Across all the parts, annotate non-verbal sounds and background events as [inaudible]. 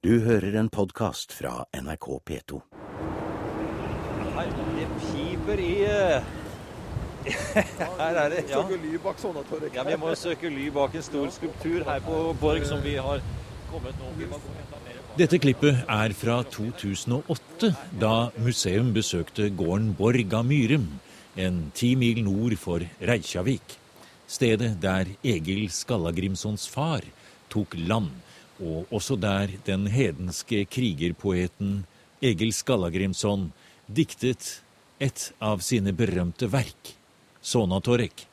Du hører en podkast fra NRK P2. Her, det piper i eh, [laughs] Her er det ja. Ja, vi må søke ly bak en stor skulptur her på Borg som vi har kommet nå. Dette klippet er fra 2008, da museum besøkte gården Borg av Myrum, en ti mil nord for Reykjavik. Stedet der Egil Skallagrimsons far tok land, og også der den hedenske krigerpoeten Egil Skallagrimson diktet et av sine berømte verk, Sonatorek,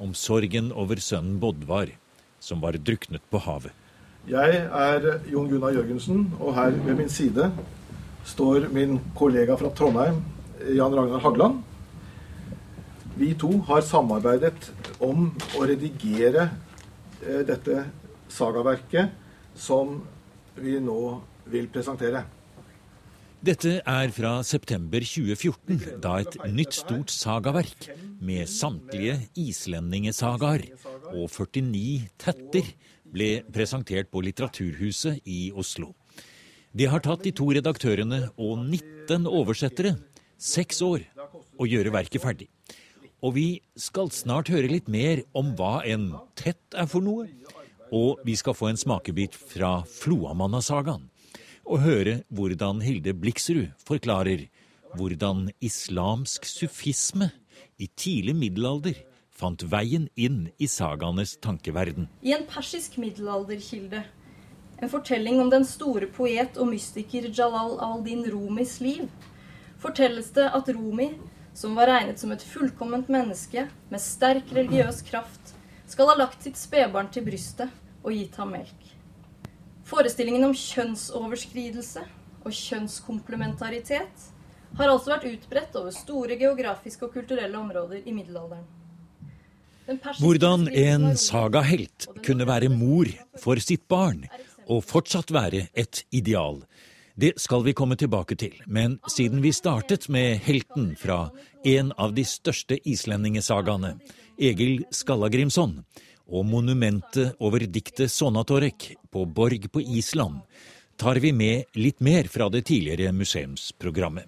om sorgen over sønnen Bodvar, som var druknet på havet. Jeg er Jon Gunnar Jørgensen, og her ved min side står min kollega fra Trondheim, Jan Ragnar Hagland. Vi to har samarbeidet om å redigere eh, dette sagaverket som vi nå vil presentere. Dette er fra september 2014, da et nytt stort sagaverk med samtlige islendingesagaer og 49 tetter ble presentert på Litteraturhuset i Oslo. Det har tatt de to redaktørene og 19 oversettere seks år å gjøre verket ferdig. Og vi skal snart høre litt mer om hva en tett er for noe. Og vi skal få en smakebit fra Floamanna-sagaen og høre hvordan Hilde Bliksrud forklarer hvordan islamsk sufisme i tidlig middelalder fant veien inn i sagaenes tankeverden. I en persisk middelalderkilde, en fortelling om den store poet og mystiker Jalal al-Din Rumis liv, fortelles det at Rumi, som var regnet som et fullkomment menneske med sterk religiøs kraft, skal ha lagt sitt spedbarn til brystet og gitt ham melk. Forestillingen om kjønnsoverskridelse og kjønnskomplementaritet har altså vært utbredt over store geografiske og kulturelle områder i middelalderen. Hvordan en sagahelt kunne være mor for sitt barn, og fortsatt være et ideal. Det skal vi komme tilbake til, men siden vi startet med helten fra en av de største islendingesagaene, Egil Skallagrimson, og monumentet over diktet Sonatorek på Borg på Island, tar vi med litt mer fra det tidligere museumsprogrammet.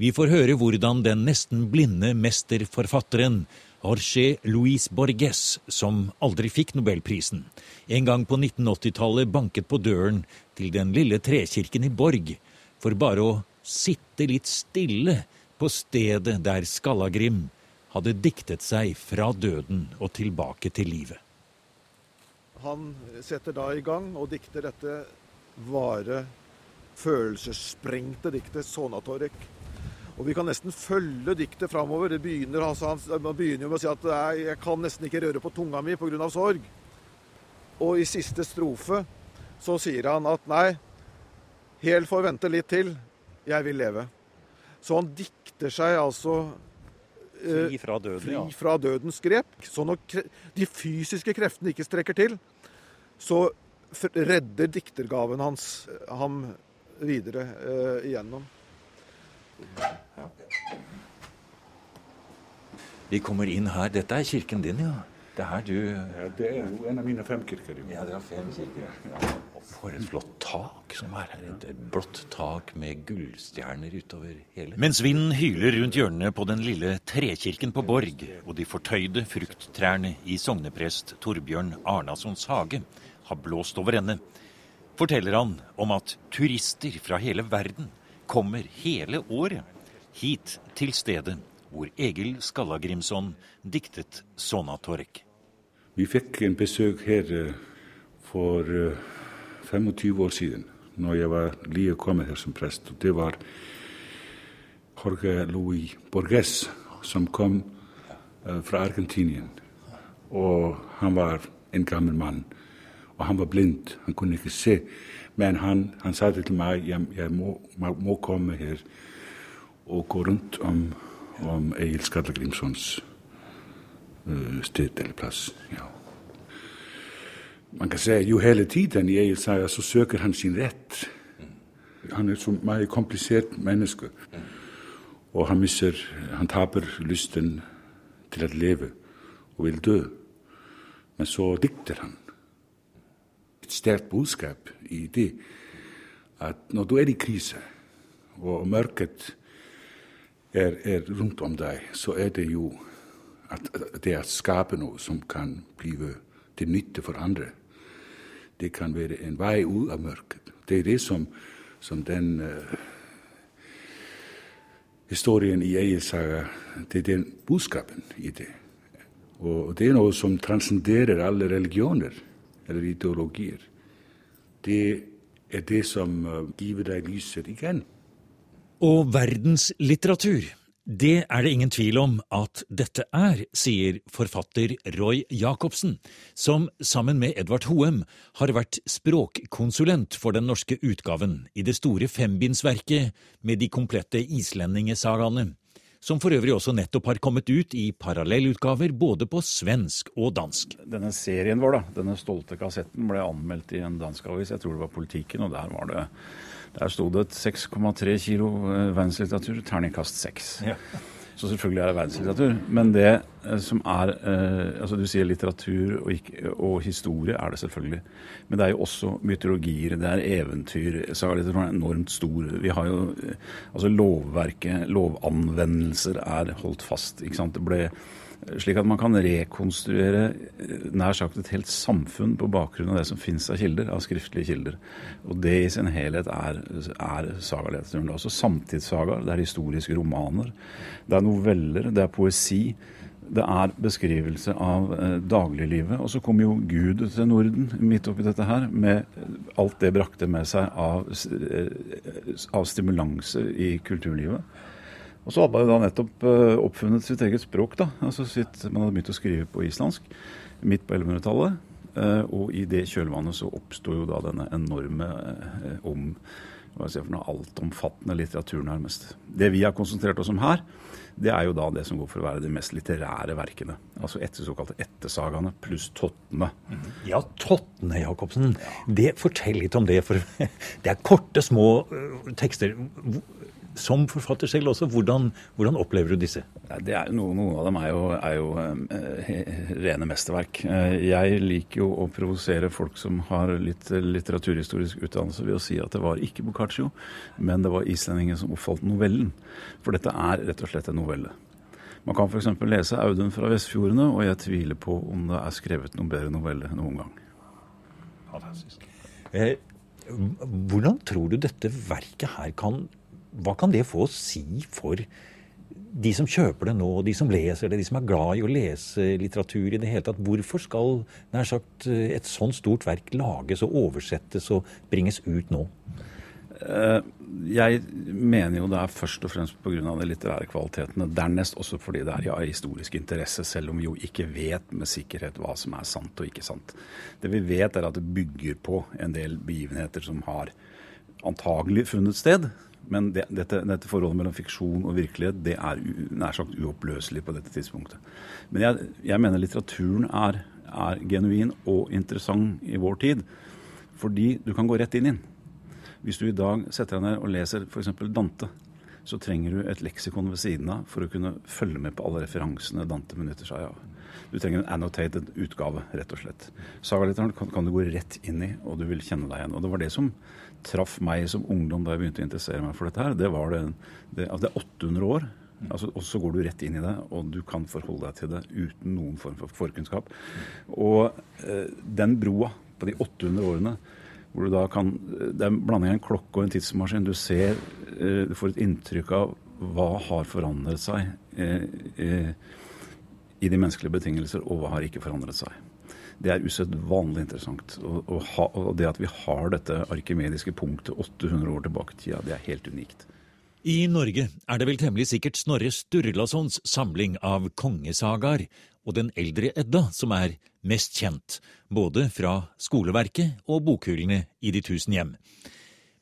Vi får høre hvordan den nesten blinde mesterforfatteren Jorge Luis Borges, som aldri fikk nobelprisen, en gang på 1980-tallet banket på døren til den lille trekirken i Borg for bare å sitte litt stille på stedet der Skallagrim hadde diktet seg fra døden og tilbake til livet. Han setter da i gang og dikter dette vare, følelsessprengte diktet 'Sonatorek'. Og Vi kan nesten følge diktet framover. Det begynner, altså, man begynner jo med å si at "Nei, jeg kan nesten ikke røre på tunga mi pga. sorg. Og i siste strofe så sier han at nei, Hel får vente litt til, jeg vil leve. Så han dikter seg altså Fri fra døden, fri ja. fra dødens grep. Så når de fysiske kreftene ikke strekker til, så redder diktergaven hans eh, ham videre eh, igjennom. Vi kommer inn her. Dette er kirken din, ja. Det er her du Ja, det er jo en av mine fem kirker. jo. Ja, dere har fem kirker. Og for et flott tak som er her. Et blått tak med gullstjerner utover hele. Mens vinden hyler rundt hjørnet på den lille trekirken på Borg, og de fortøyde frukttrærne i sogneprest Torbjørn Arnasons hage har blåst over ende, forteller han om at turister fra hele verden kommer hele året hit til stedet hvor Egil Skallagrimson diktet Sonatorek. Vi fikk en besøk her eh, for eh, 25 år siden, når jeg var lige kommet her som prest. Og det var Jorge Louis Borges som kom eh, fra Argentinien. Og han var en gammel mann. Og han var blind, han kunne ikke se. Men han, han sa til meg, jeg, jeg må, må komme her og gå rundt om, om Egil Skallagrimsons eh, sted eller plass. Ja. Man kan si jo hele tiden i Egil saga så søker han sin rett. Han er så meget komplisert menneske. Og han misser, han taper lysten til å leve og vil dø. Men så dikter han. Et sterkt budskap i det. at når du er i krise, og mørket er, er rundt om deg, så er det jo at det å skape noe som kan bli til nytte for andre. Det kan være en vei ut av mørket. Det er det som, som den uh, historien i Eiersaga Det er den budskapen i det. Og det er noe som transcenderer alle religioner eller ideologier. Det er det som uh, giver deg lyset igjen. Og verdenslitteratur det er det ingen tvil om at dette er, sier forfatter Roy Jacobsen, som sammen med Edvard Hoem har vært språkkonsulent for den norske utgaven i det store fembindsverket med de komplette islendingesagaene, som for øvrig også nettopp har kommet ut i parallellutgaver både på svensk og dansk. Denne serien vår, da, denne stolte kassetten, ble anmeldt i en dansk avis, jeg tror det var Politikken, og der var det der sto det 6,3 kilo eh, verdenslitteratur, terningkast 6. Ja. Så selvfølgelig er det verdenslitteratur. Men det eh, som er eh, altså Du sier litteratur og, ikke, og, historie er det selvfølgelig. Men det er jo også mytologier, det er eventyr. Sagalitteraturen er enormt stor. Vi har jo altså Lovverket, lovanvendelser er holdt fast. ikke sant? Det ble slik at man kan rekonstruere eh, nær sagt et helt samfunn på bakgrunn av det som finnes av kilder, av skriftlige kilder. Og det i sin helhet er, er sagalitteraturen. Det er samtidssagaer, det er historiske romaner, det er noveller, det er poesi. Det er beskrivelse av eh, dagliglivet. Og så kom jo Gud til Norden midt oppi dette her, med alt det brakte med seg av, eh, av stimulanse i kulturlivet. Og så hadde man da nettopp uh, oppfunnet sitt eget språk. da, altså sitt, Man hadde begynt å skrive på islandsk midt på 1100-tallet. Uh, eh, og i det kjølvannet så oppsto jo da denne enorme uh, om hva jeg si for noe altomfattende litteratur, nærmest. Det vi har konsentrert oss om her, det er jo da det som går for å være de mest litterære verkene. Altså etter såkalte ettersagaene pluss Tottene. Ja, Tottene, Jacobsen. Det, fortell litt om det. For [laughs] det er korte, små tekster som forfatter selv også, hvordan, hvordan opplever du disse? Ja, er, noen, noen, av dem er jo, er jo eh, rene mesterverk. Uh, jeg liker jo å provosere folk som har litt litteraturhistorisk utdannelse ved å si at det var ikke Boccaccio, men det var islendingen som oppfalt novellen. For dette er rett og slett en novelle. Man kan f.eks. lese Audun fra Vestfjordene, og jeg tviler på om det er skrevet noen bedre novelle noen gang. Fantastisk. Eh, hvordan tror du dette verket her kan hva kan det få å si for de som kjøper det nå, de som leser det, de som er glad i å lese litteratur i det hele tatt? Hvorfor skal nær sagt, et sånn stort verk lages og oversettes og bringes ut nå? Eh, jeg mener jo det er først og fremst pga. de litterære kvalitetene. Dernest også fordi det er av historisk interesse, selv om vi jo ikke vet med sikkerhet hva som er sant og ikke sant. Det vi vet, er at det bygger på en del begivenheter som har antagelig funnet sted, men det, dette, dette, forholdet mellom fiksjon og virkelighet det er nær sagt uoppløselig på dette tidspunktet. Men jeg, jeg mener litteraturen er, er, genuin og interessant i vår tid. Fordi du kan gå rett inn i den. Hvis du i dag setter deg ned og leser f.eks. Dante, så trenger du et leksikon ved siden av for å kunne følge med på alle referansene Dante benytter seg av. Du trenger en annotated utgave, rett og slett. Sagalitteraturen kan, kan du gå rett inn i, og du vil kjenne deg igjen. Og det var det som traff meg som ungdom da jeg begynte å interessere meg for dette her, det var det, det, altså det er 800 år. Altså, og så går du rett inn i det, og du kan forholde deg til det uten noen form for forkunnskap. Og eh, den broa på de 800 årene hvor du da kan Det er en blanding av en klokke og en tidsmaskin. Du ser, eh, du får et inntrykk av hva har forandret seg eh, eh, i de menneskelige betingelser, og hva har ikke forandret seg. Det er usedvanlig interessant. Og, og, og, det at vi har dette arkimediske punktet 800 år tilbake i tida, det er helt unikt. I Norge er det vel temmelig sikkert Snorre Sturlasons samling av kongesagaer og Den eldre Edda som er mest kjent, både fra skoleverket og bokhyllene i De tusen hjem.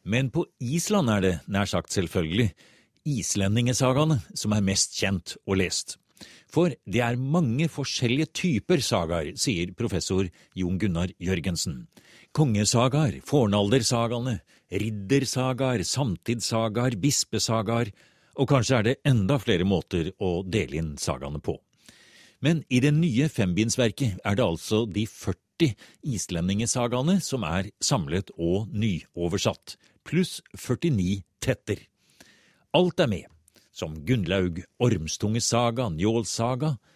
Men på Island er det, nær sagt selvfølgelig, islendingesagaene som er mest kjent og lest. For det er mange forskjellige typer sagaer, sier professor Jon Gunnar Jørgensen. Kongesagaer, fornaldersagaene, riddersagaer, samtidssagaer, bispesagaer, og kanskje er det enda flere måter å dele inn sagaene på. Men i det nye fembindsverket er det altså de 40 40 islendingesagaene som er samlet og nyoversatt, pluss 49 tetter. Alt er med, som Gunnlaug Ormstunge-saga, Njåls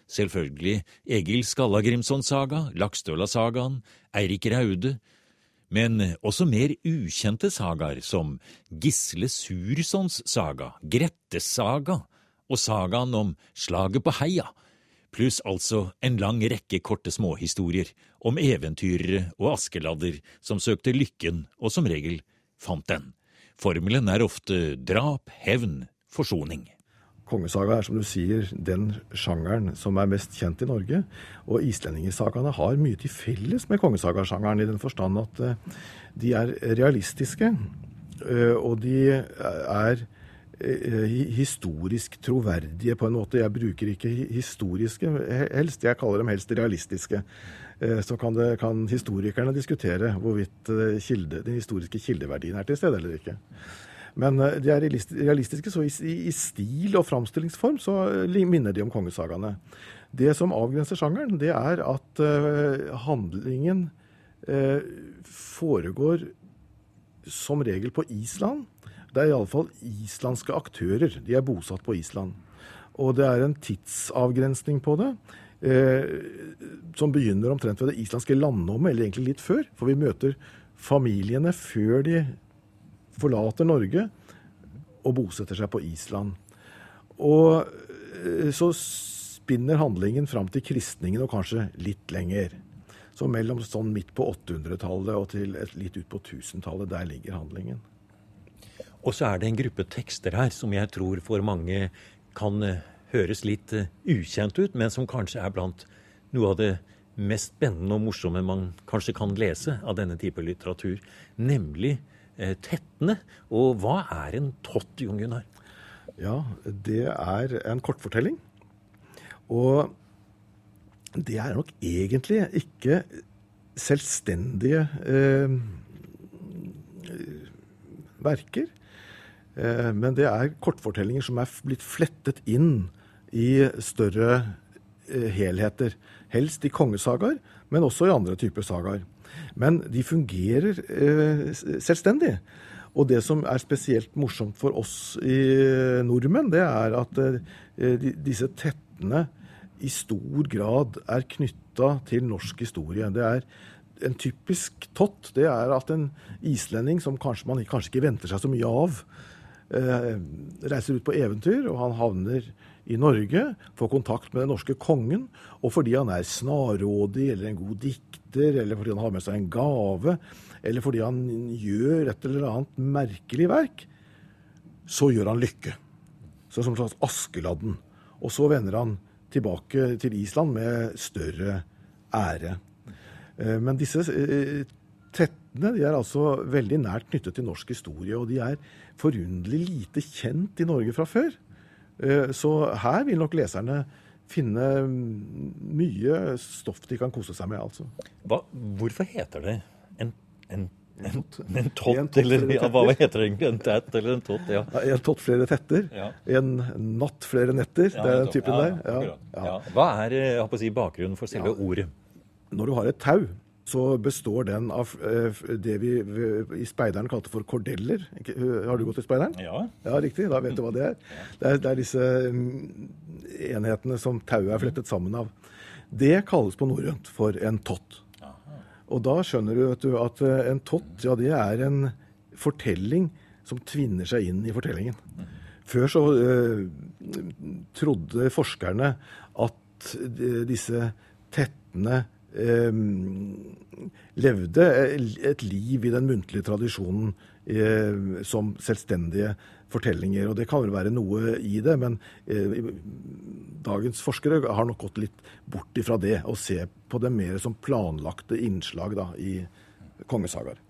selvfølgelig Egil Skallagrimsons saga, Lakstøla-sagaen, Eirik Raude, men også mer ukjente sagaer som Gisle Sursons saga, Grettes saga og sagaen om Slaget på Heia, pluss altså en lang rekke korte småhistorier om eventyrere og askeladder som søkte lykken og som regel fant den. Formelen er ofte drap, hevn, forsoning. Kongesaga er som du sier den sjangeren som er mest kjent i Norge. Og islendingesagaene har mye til felles med kongesagasjangeren i den forstand at eh, de er realistiske. Eh, og de er eh, historisk troverdige på en måte. Jeg bruker ikke historiske helst, jeg kaller dem helst realistiske. Så kan, det, kan historikerne diskutere hvorvidt kilde, den historiske kildeverdien er til stede eller ikke. Men eh, de er realistiske, så i, stil og framstillingsform så eh, minner de om kongesagaene. Det som avgrenser sjangeren, det er at uh, handlingen foregår som regel på Island. Det er iallfall islandske aktører. De er bosatt på Island. Og det er en tidsavgrensning på det. Eh, som begynner omtrent ved det islandske landnummet, eller egentlig litt før. For vi møter familiene før de forlater Norge og bosetter seg på Island. Og eh, så spinner handlingen fram til kristningen og kanskje litt lenger. Så mellom sånn midt på 800-tallet og til litt ut på 1000-tallet, der ligger handlingen. Og så er det en gruppe tekster her som jeg tror for mange kan eh, høres litt eh, ukjent ut, men som kanskje er blant noe av det mest spennende og morsomme man kanskje kan lese av denne type litteratur. Nemlig tettene. Og hva er en tott, Jon Gunnar? Ja, det er en kortfortelling. Og det er nok egentlig ikke selvstendige eh, verker. Eh, men det er kortfortellinger som er blitt flettet inn i større eh, helheter. Helst i kongesagaer, men også i andre typer sagaer. Men de fungerer eh, selvstendig. Og det som er spesielt morsomt for oss i nordmenn, det er at eh, disse tettene i stor grad er knytta til norsk historie. Det er en typisk tott. Det er at en islending som kanskje man kanskje ikke venter seg så mye av, eh, reiser ut på eventyr, og han havner i Norge, får kontakt med den norske kongen, og fordi han er snarrådig eller en god dikter, eller fordi han har med seg en gave, eller fordi han gjør et eller annet merkelig verk, så gjør han lykke. Så som en slags Askeladden. Og så vender han tilbake til Island med større ære. Eh, men disse eh, tettene de er altså veldig nært knyttet til norsk historie, og de er forunderlig lite kjent i Norge fra før. Eh, så her vil nok leserne finne mye stoff de kan kose seg med, altså. Hva, hvorfor heter det en, en, en, en tott, eller ja, hva heter det egentlig? En tett eller en tott? Ja. ja en tott, flere tetter. Ja. En natt, flere netter. det er den typen der. Hva er jeg å si, bakgrunnen for selve ordet? Når du har et tau så består den av eh, det vi i speideren kalte for kordeller. Har du gått i speideren? Ja. Ja, Riktig. Da vet du hva det er. Det er, det er disse mm, enhetene som tauet er flettet sammen av. Det kalles på norrønt for en tott. Og da skjønner du, du, at en tott, ja, det er en fortelling som tvinner seg inn i fortellingen. Før så eh, trodde forskerne at disse tettene levde et liv i den muntlige tradisjonen eh, som selvstendige fortellinger. Og det kan vel være noe i det, men eh, dagens forskere har nok gått litt bort ifra det og ser på det mer som planlagte innslag da, i kongesagaer.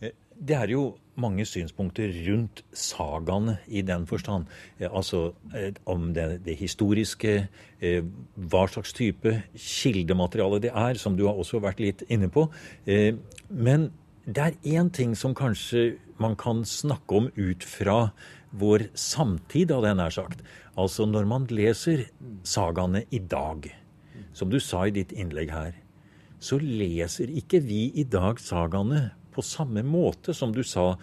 Eh, det er jo mange synspunkter rundt sagaene i den forstand. Eh, altså eh, om det, det, historiske, eh, hva slags type kildemateriale det er, som du har også vært litt inne på. Men det er én ting som kanskje man kan snakke om ut fra vår samtid, hadde jeg nær sagt. Altså når man leser sagaene i dag, som du sa i ditt innlegg her, så leser ikke vi i dag sagaene på samme måte som du sa.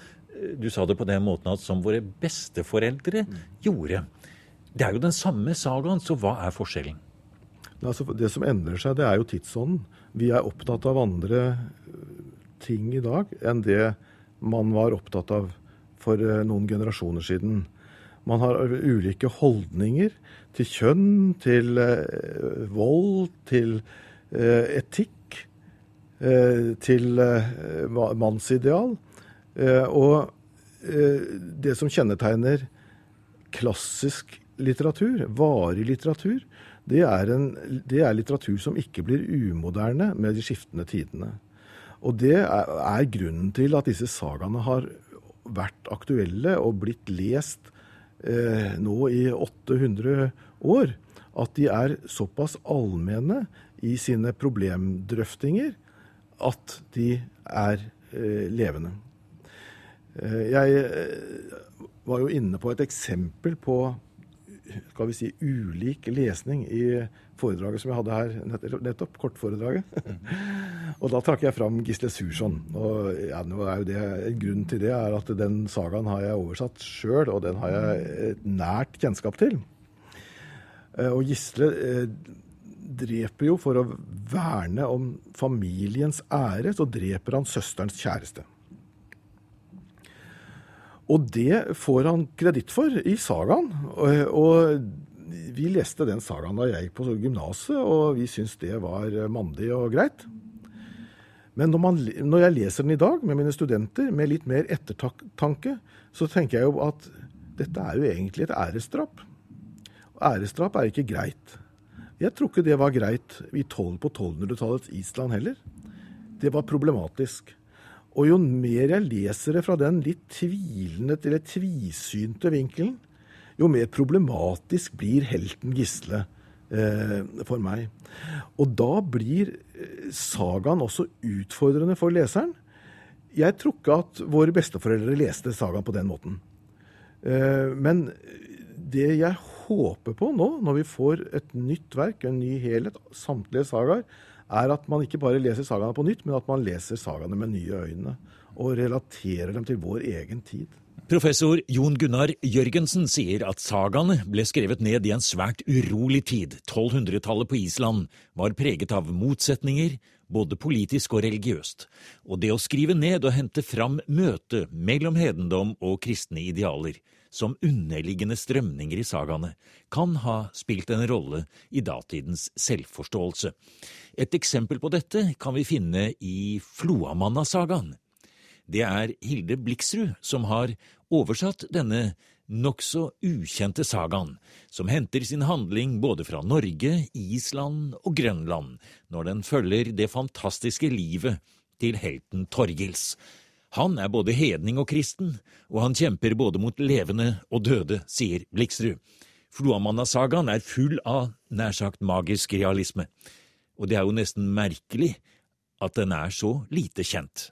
Du sa det på den måten at som våre besteforeldre gjorde. Det er jo den samme sagaen, så hva er forskjellen? Altså, det som endrer seg, det er jo tidsånden. Vi er opptatt av andre ting i dag enn det man var opptatt av for eh, noen generasjoner siden. Man har ulike holdninger til kjønn, til eh, vold, til eh, etikk, eh, til eh, mannsideal. Eh, og det som kjennetegner klassisk litteratur, varig litteratur, det er, en, det er, litteratur som ikke blir umoderne med de skiftende tidene. Og det er, er grunnen til at disse sagaene har vært aktuelle og blitt lest eh, nå i 800 år. At de er såpass allmenne i sine problemdrøftinger at de er eh, levende. Eh, jeg eh, var jo inne på et eksempel på skal vi si, ulik lesning i foredraget som jeg hadde her nettopp, kortforedraget. [laughs] og da trakk jeg fram Gisle Sursson. Og ja, det, grunnen til det er at den sagaen har jeg oversatt sjøl, og den har jeg et nært kjennskap til. Og Gisle dreper jo for å verne om familiens ære, så dreper han søsterens kjæreste. Og det får han kreditt for i sagaen. Og, vi leste den sagaen da jeg gikk på gymnaset, og vi syntes det var mandig og greit. Men når, man, når, jeg leser den i dag med mine studenter, med litt mer ettertanke, så tenker jeg jo at dette er jo egentlig et æresdrap. Æresdrap er ikke greit. Jeg tror ikke det var greit i 12 på 1200-tallets Island heller. Det var problematisk. Og jo mer jeg leser det fra den litt tvilende eller tvisynte vinkelen, jo mer problematisk blir helten Gisle eh, for meg. Og da blir eh, sagaen også utfordrende for leseren. Jeg tror ikke at våre besteforeldre leste sagaen på den måten. Eh, men det jeg håper på nå, når vi får et nytt verk, en ny helhet, samtlige sagaer, er at man ikke bare leser sagaene på nytt, men at man leser sagaene med nye øyne. Og relaterer dem til vår egen tid. Professor Jon Gunnar Jørgensen sier at sagaene ble skrevet ned i en svært urolig tid. 1200-tallet på Island var preget av motsetninger, både politisk og religiøst. Og det å skrive ned og hente fram møtet mellom hedendom og kristne idealer, som underliggende strømninger i sagaene, kan ha spilt en rolle i datidens selvforståelse. Et eksempel på dette kan vi finne i Floamanna-sagaen. Det er Hilde Bliksrud som har oversatt denne nokså ukjente sagaen, som henter sin handling både fra Norge, Island og Grønland, når den følger det fantastiske livet til helten Torgils. Han er både hedning og kristen, og han kjemper både mot levende og døde, sier Bliksrud. Floamanna-sagaen er full av nær sagt magisk realisme, og det er jo nesten merkelig at den er så lite kjent.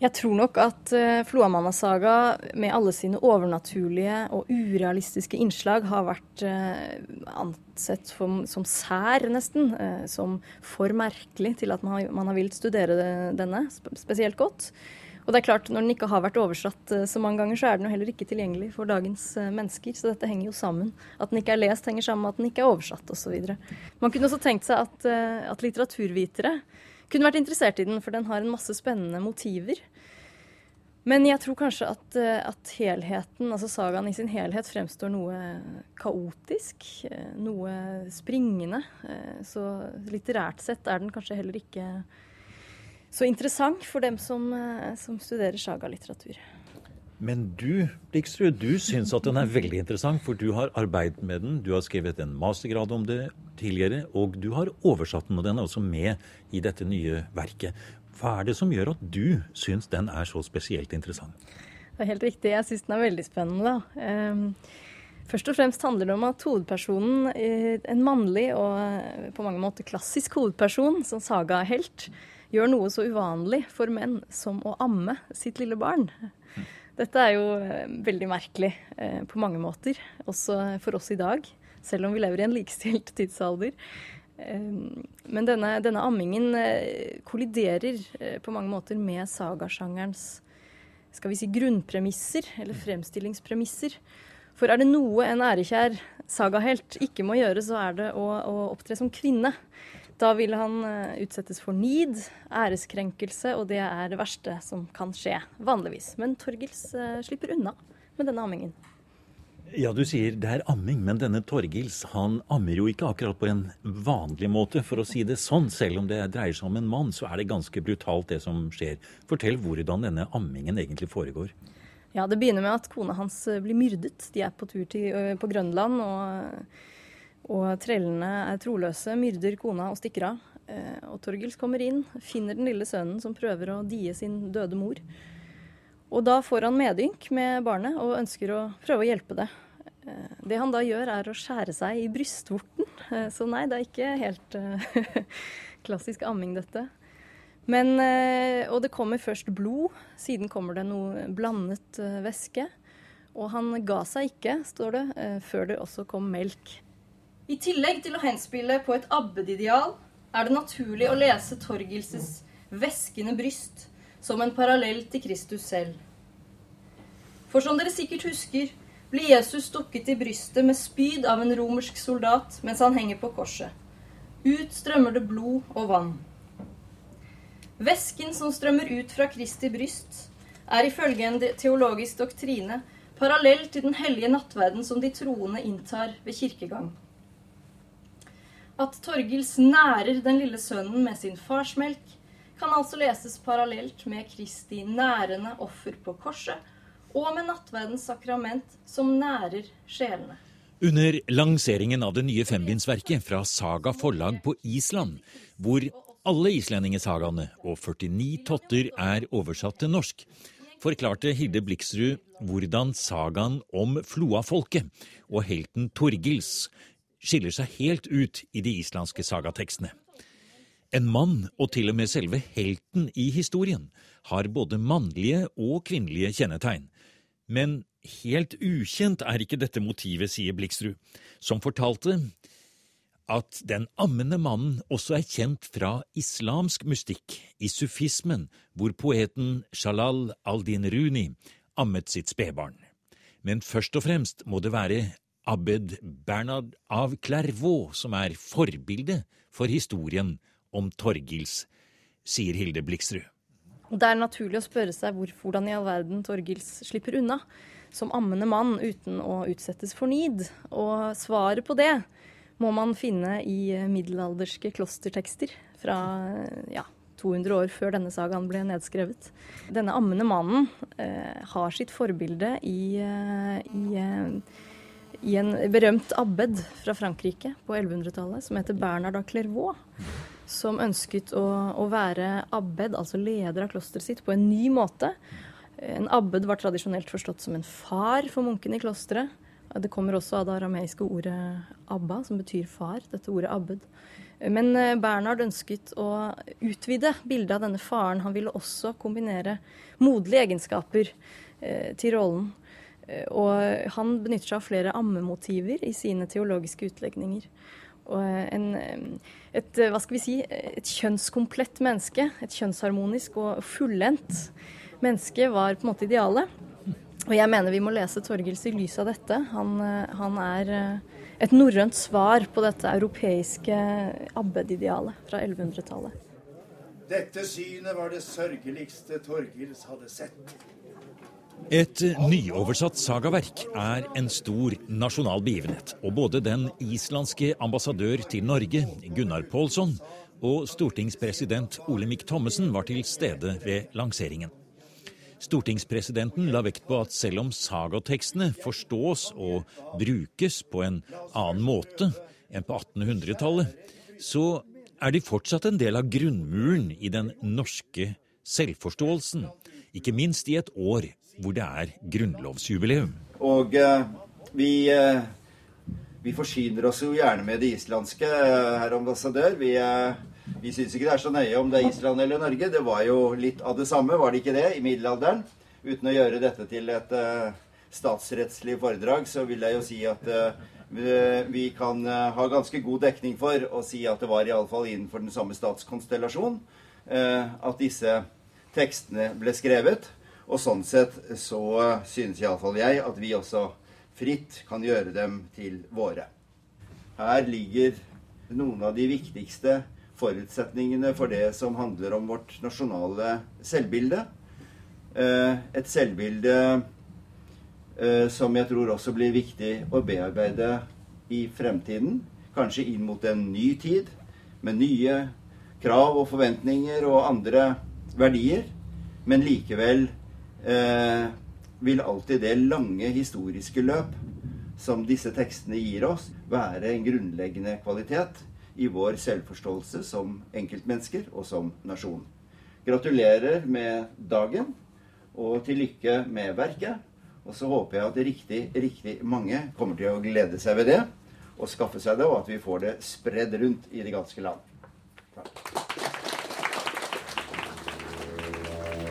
Jeg tror nok at uh, Floamanna-saga med alle sine overnaturlige og urealistiske innslag har vært uh, ansett som, som sær, nesten. Uh, som for merkelig til at man har, man har villet studere denne spesielt godt. Og det er klart, Når den ikke har vært oversatt uh, så mange ganger, så er den jo heller ikke tilgjengelig for dagens uh, mennesker. Så dette henger jo sammen. At den ikke er lest, henger sammen med at den ikke er oversatt osv. Man kunne også tenkt seg at, uh, at litteraturvitere kunne vært interessert i den, for den har en masse spennende motiver. Men jeg tror kanskje at, at, helheten, altså sagaen i sin helhet, fremstår noe kaotisk. Noe springende. Så litterært sett er den kanskje heller ikke så interessant for dem som, eh, som studerer sagalitteratur. Men du Blikstrud, du syns at den er veldig interessant, for du har arbeidet med den. Du har skrevet en mastergrad om det tidligere, og du har oversatt den, og den er også med i dette nye verket. Hva er det som gjør at du syns den er så spesielt interessant? Det er helt riktig. Jeg syns den er veldig spennende. Um, først og fremst handler det om at hovedpersonen, eh, en mannlig og eh, på mange måter klassisk hovedperson, som Saga er helt, gjør noe så uvanlig for menn som å amme sitt lille barn. Dette er jo eh, veldig merkelig eh, på mange måter, også for oss i dag, selv om vi lever i en likestilt [laughs] tidsalder. Men denne, denne ammingen kolliderer på mange måter med sagasjangerens skal vi si, grunnpremisser, eller fremstillingspremisser. For er det noe en ærekjær sagahelt ikke må gjøre, så er det å, å opptre som kvinne. Da vil han uh, utsettes for nid, æreskrenkelse, og det er det verste som kan skje, vanligvis. Men Torgils uh, slipper unna med denne ammingen. Ja, du sier det er amming, men denne Torgils han ammer jo ikke akkurat på en vanlig måte, for å si det sånn. Selv om det dreier seg om en mann, så er det ganske brutalt det som skjer. Fortell hvordan denne ammingen egentlig foregår. Ja, Det begynner med at kona hans eh, blir myrdet. De er på tur til, på Grønland, og, og trellene er troløse, myrder kona og stikker av. Eh, og Torgils kommer inn, finner den lille sønnen som prøver å die sin døde mor. Og da får han medynk med barnet og ønsker å prøve å hjelpe det. Eh, det han da gjør, er å skjære seg i brystvorten. Eh, så nei, det er ikke helt [laughs] klassisk amming, dette. Men, og det kommer først blod, siden kommer det noe blandet væske. Og han ga seg ikke, står det, før det også kom melk. I tillegg til å henspille på et abbedideal, er det naturlig å lese Torgilses væskende bryst som en parallell til Kristus selv. For som dere sikkert husker, blir Jesus stukket i brystet med spyd av en romersk soldat mens han henger på korset. Ut strømmer det blod og vann. Væsken som strømmer ut fra Kristi bryst, er ifølge en teologisk doktrine parallell til den hellige nattverden som de troende inntar ved kirkegang. At Torgils nærer den lille sønnen med sin farsmelk, kan altså leses parallelt med Kristi nærende offer på korset og med nattverdens sakrament som nærer sjelene. Under lanseringen av det nye fembindsverket fra Saga forlag på Island, hvor alle islendingesagaene og 49 totter er oversatt til norsk, forklarte Hilde Bliksrud hvordan sagaen om Floafolket og helten Torgils skiller seg helt ut i de islandske sagatekstene. En mann, og til og med selve helten i historien, har både mannlige og kvinnelige kjennetegn. Men helt ukjent er ikke dette motivet, sier Blikstrud, som fortalte at den ammende mannen også er kjent fra islamsk mystikk, i sufismen, hvor poeten Shalal al-Din Runi ammet sitt spedbarn. Men først og fremst må det være Abed Bernard av Clairvaux som er forbildet for historien om Torgils, sier Hilde Bliksrud. Det er naturlig å spørre seg hvor, hvordan i all verden Torgils slipper unna som ammende mann uten å utsettes for nid. Og svaret på det må man finne i middelalderske klostertekster fra ja, 200 år før denne sagaen ble nedskrevet. Denne ammende mannen eh, har sitt forbilde i, eh, i eh, i en berømt abbed fra Frankrike på 1100-tallet som heter Bernard av Clairvaux. Som ønsket å, å, være abbed, altså leder av klosteret sitt, på en ny måte. En abbed var tradisjonelt forstått som en far for munkene i klosteret. Det kommer også av det arameiske ordet abba, som betyr far. Dette ordet abbed. Men eh, Bernhard ønsket å utvide bildet av denne faren. Han ville også kombinere moderlige egenskaper eh, til rollen. Eh, og han benytter seg av flere ammemotiver i sine teologiske utlegninger. Og en, et, hva skal vi si, et kjønnskomplett menneske, et kjønnsharmonisk og fullendt menneske, var på en måte idealet. Og jeg mener vi må lese Torgils i lys av dette. Han, han er eh, et norrønt svar på dette europeiske abbedidealet fra 1100-tallet. Dette synet var det sørgeligste Torgils hadde sett. Et nyoversatt sagaverk er en stor nasjonal begivenhet, og både den islandske ambassadør til Norge, Gunnar Pålsson, og stortingspresident Olemic Thommessen var til stede ved lanseringen. Stortingspresidenten la vekt på at selv om sagatekstene forstås og brukes på en annen måte enn på 1800-tallet, så er de fortsatt en del av grunnmuren i den norske selvforståelsen, ikke minst i et år hvor det er grunnlovsjubileum. Og eh, vi, eh, vi, forsyner oss jo gjerne med det islandske, eh, herr ambassadør. Vi, eh, vi syns ikke det er så nøye om det er Island eller Norge. Det var jo litt av det samme, var det ikke det, i middelalderen? Uten å gjøre dette til et eh, statsrettslige foredrag, så vil jeg jo si at vi kan ha ganske god dekning for å si at det var iallfall innenfor den samme statskonstellasjon at disse tekstene ble skrevet. Og sånn sett så synes iallfall jeg at vi også fritt kan gjøre dem til våre. Her ligger noen av de viktigste forutsetningene for det som handler om vårt nasjonale selvbilde. Eh, et selvbilde eh, som jeg tror også blir viktig å bearbeide i fremtiden. Kanskje inn mot en ny tid, med nye krav og forventninger og andre verdier. Men likevel eh, vil alltid det lange historiske løp som disse tekstene gir oss, være en grunnleggende kvalitet i vår selvforståelse som enkeltmennesker og som nasjon. Gratulerer med dagen, og til lykke med verket. Og så håper jeg at riktig, riktig mange kommer til å glede seg ved det, og skaffe seg det, og at vi får det spredd rundt i det ganske land. Takk.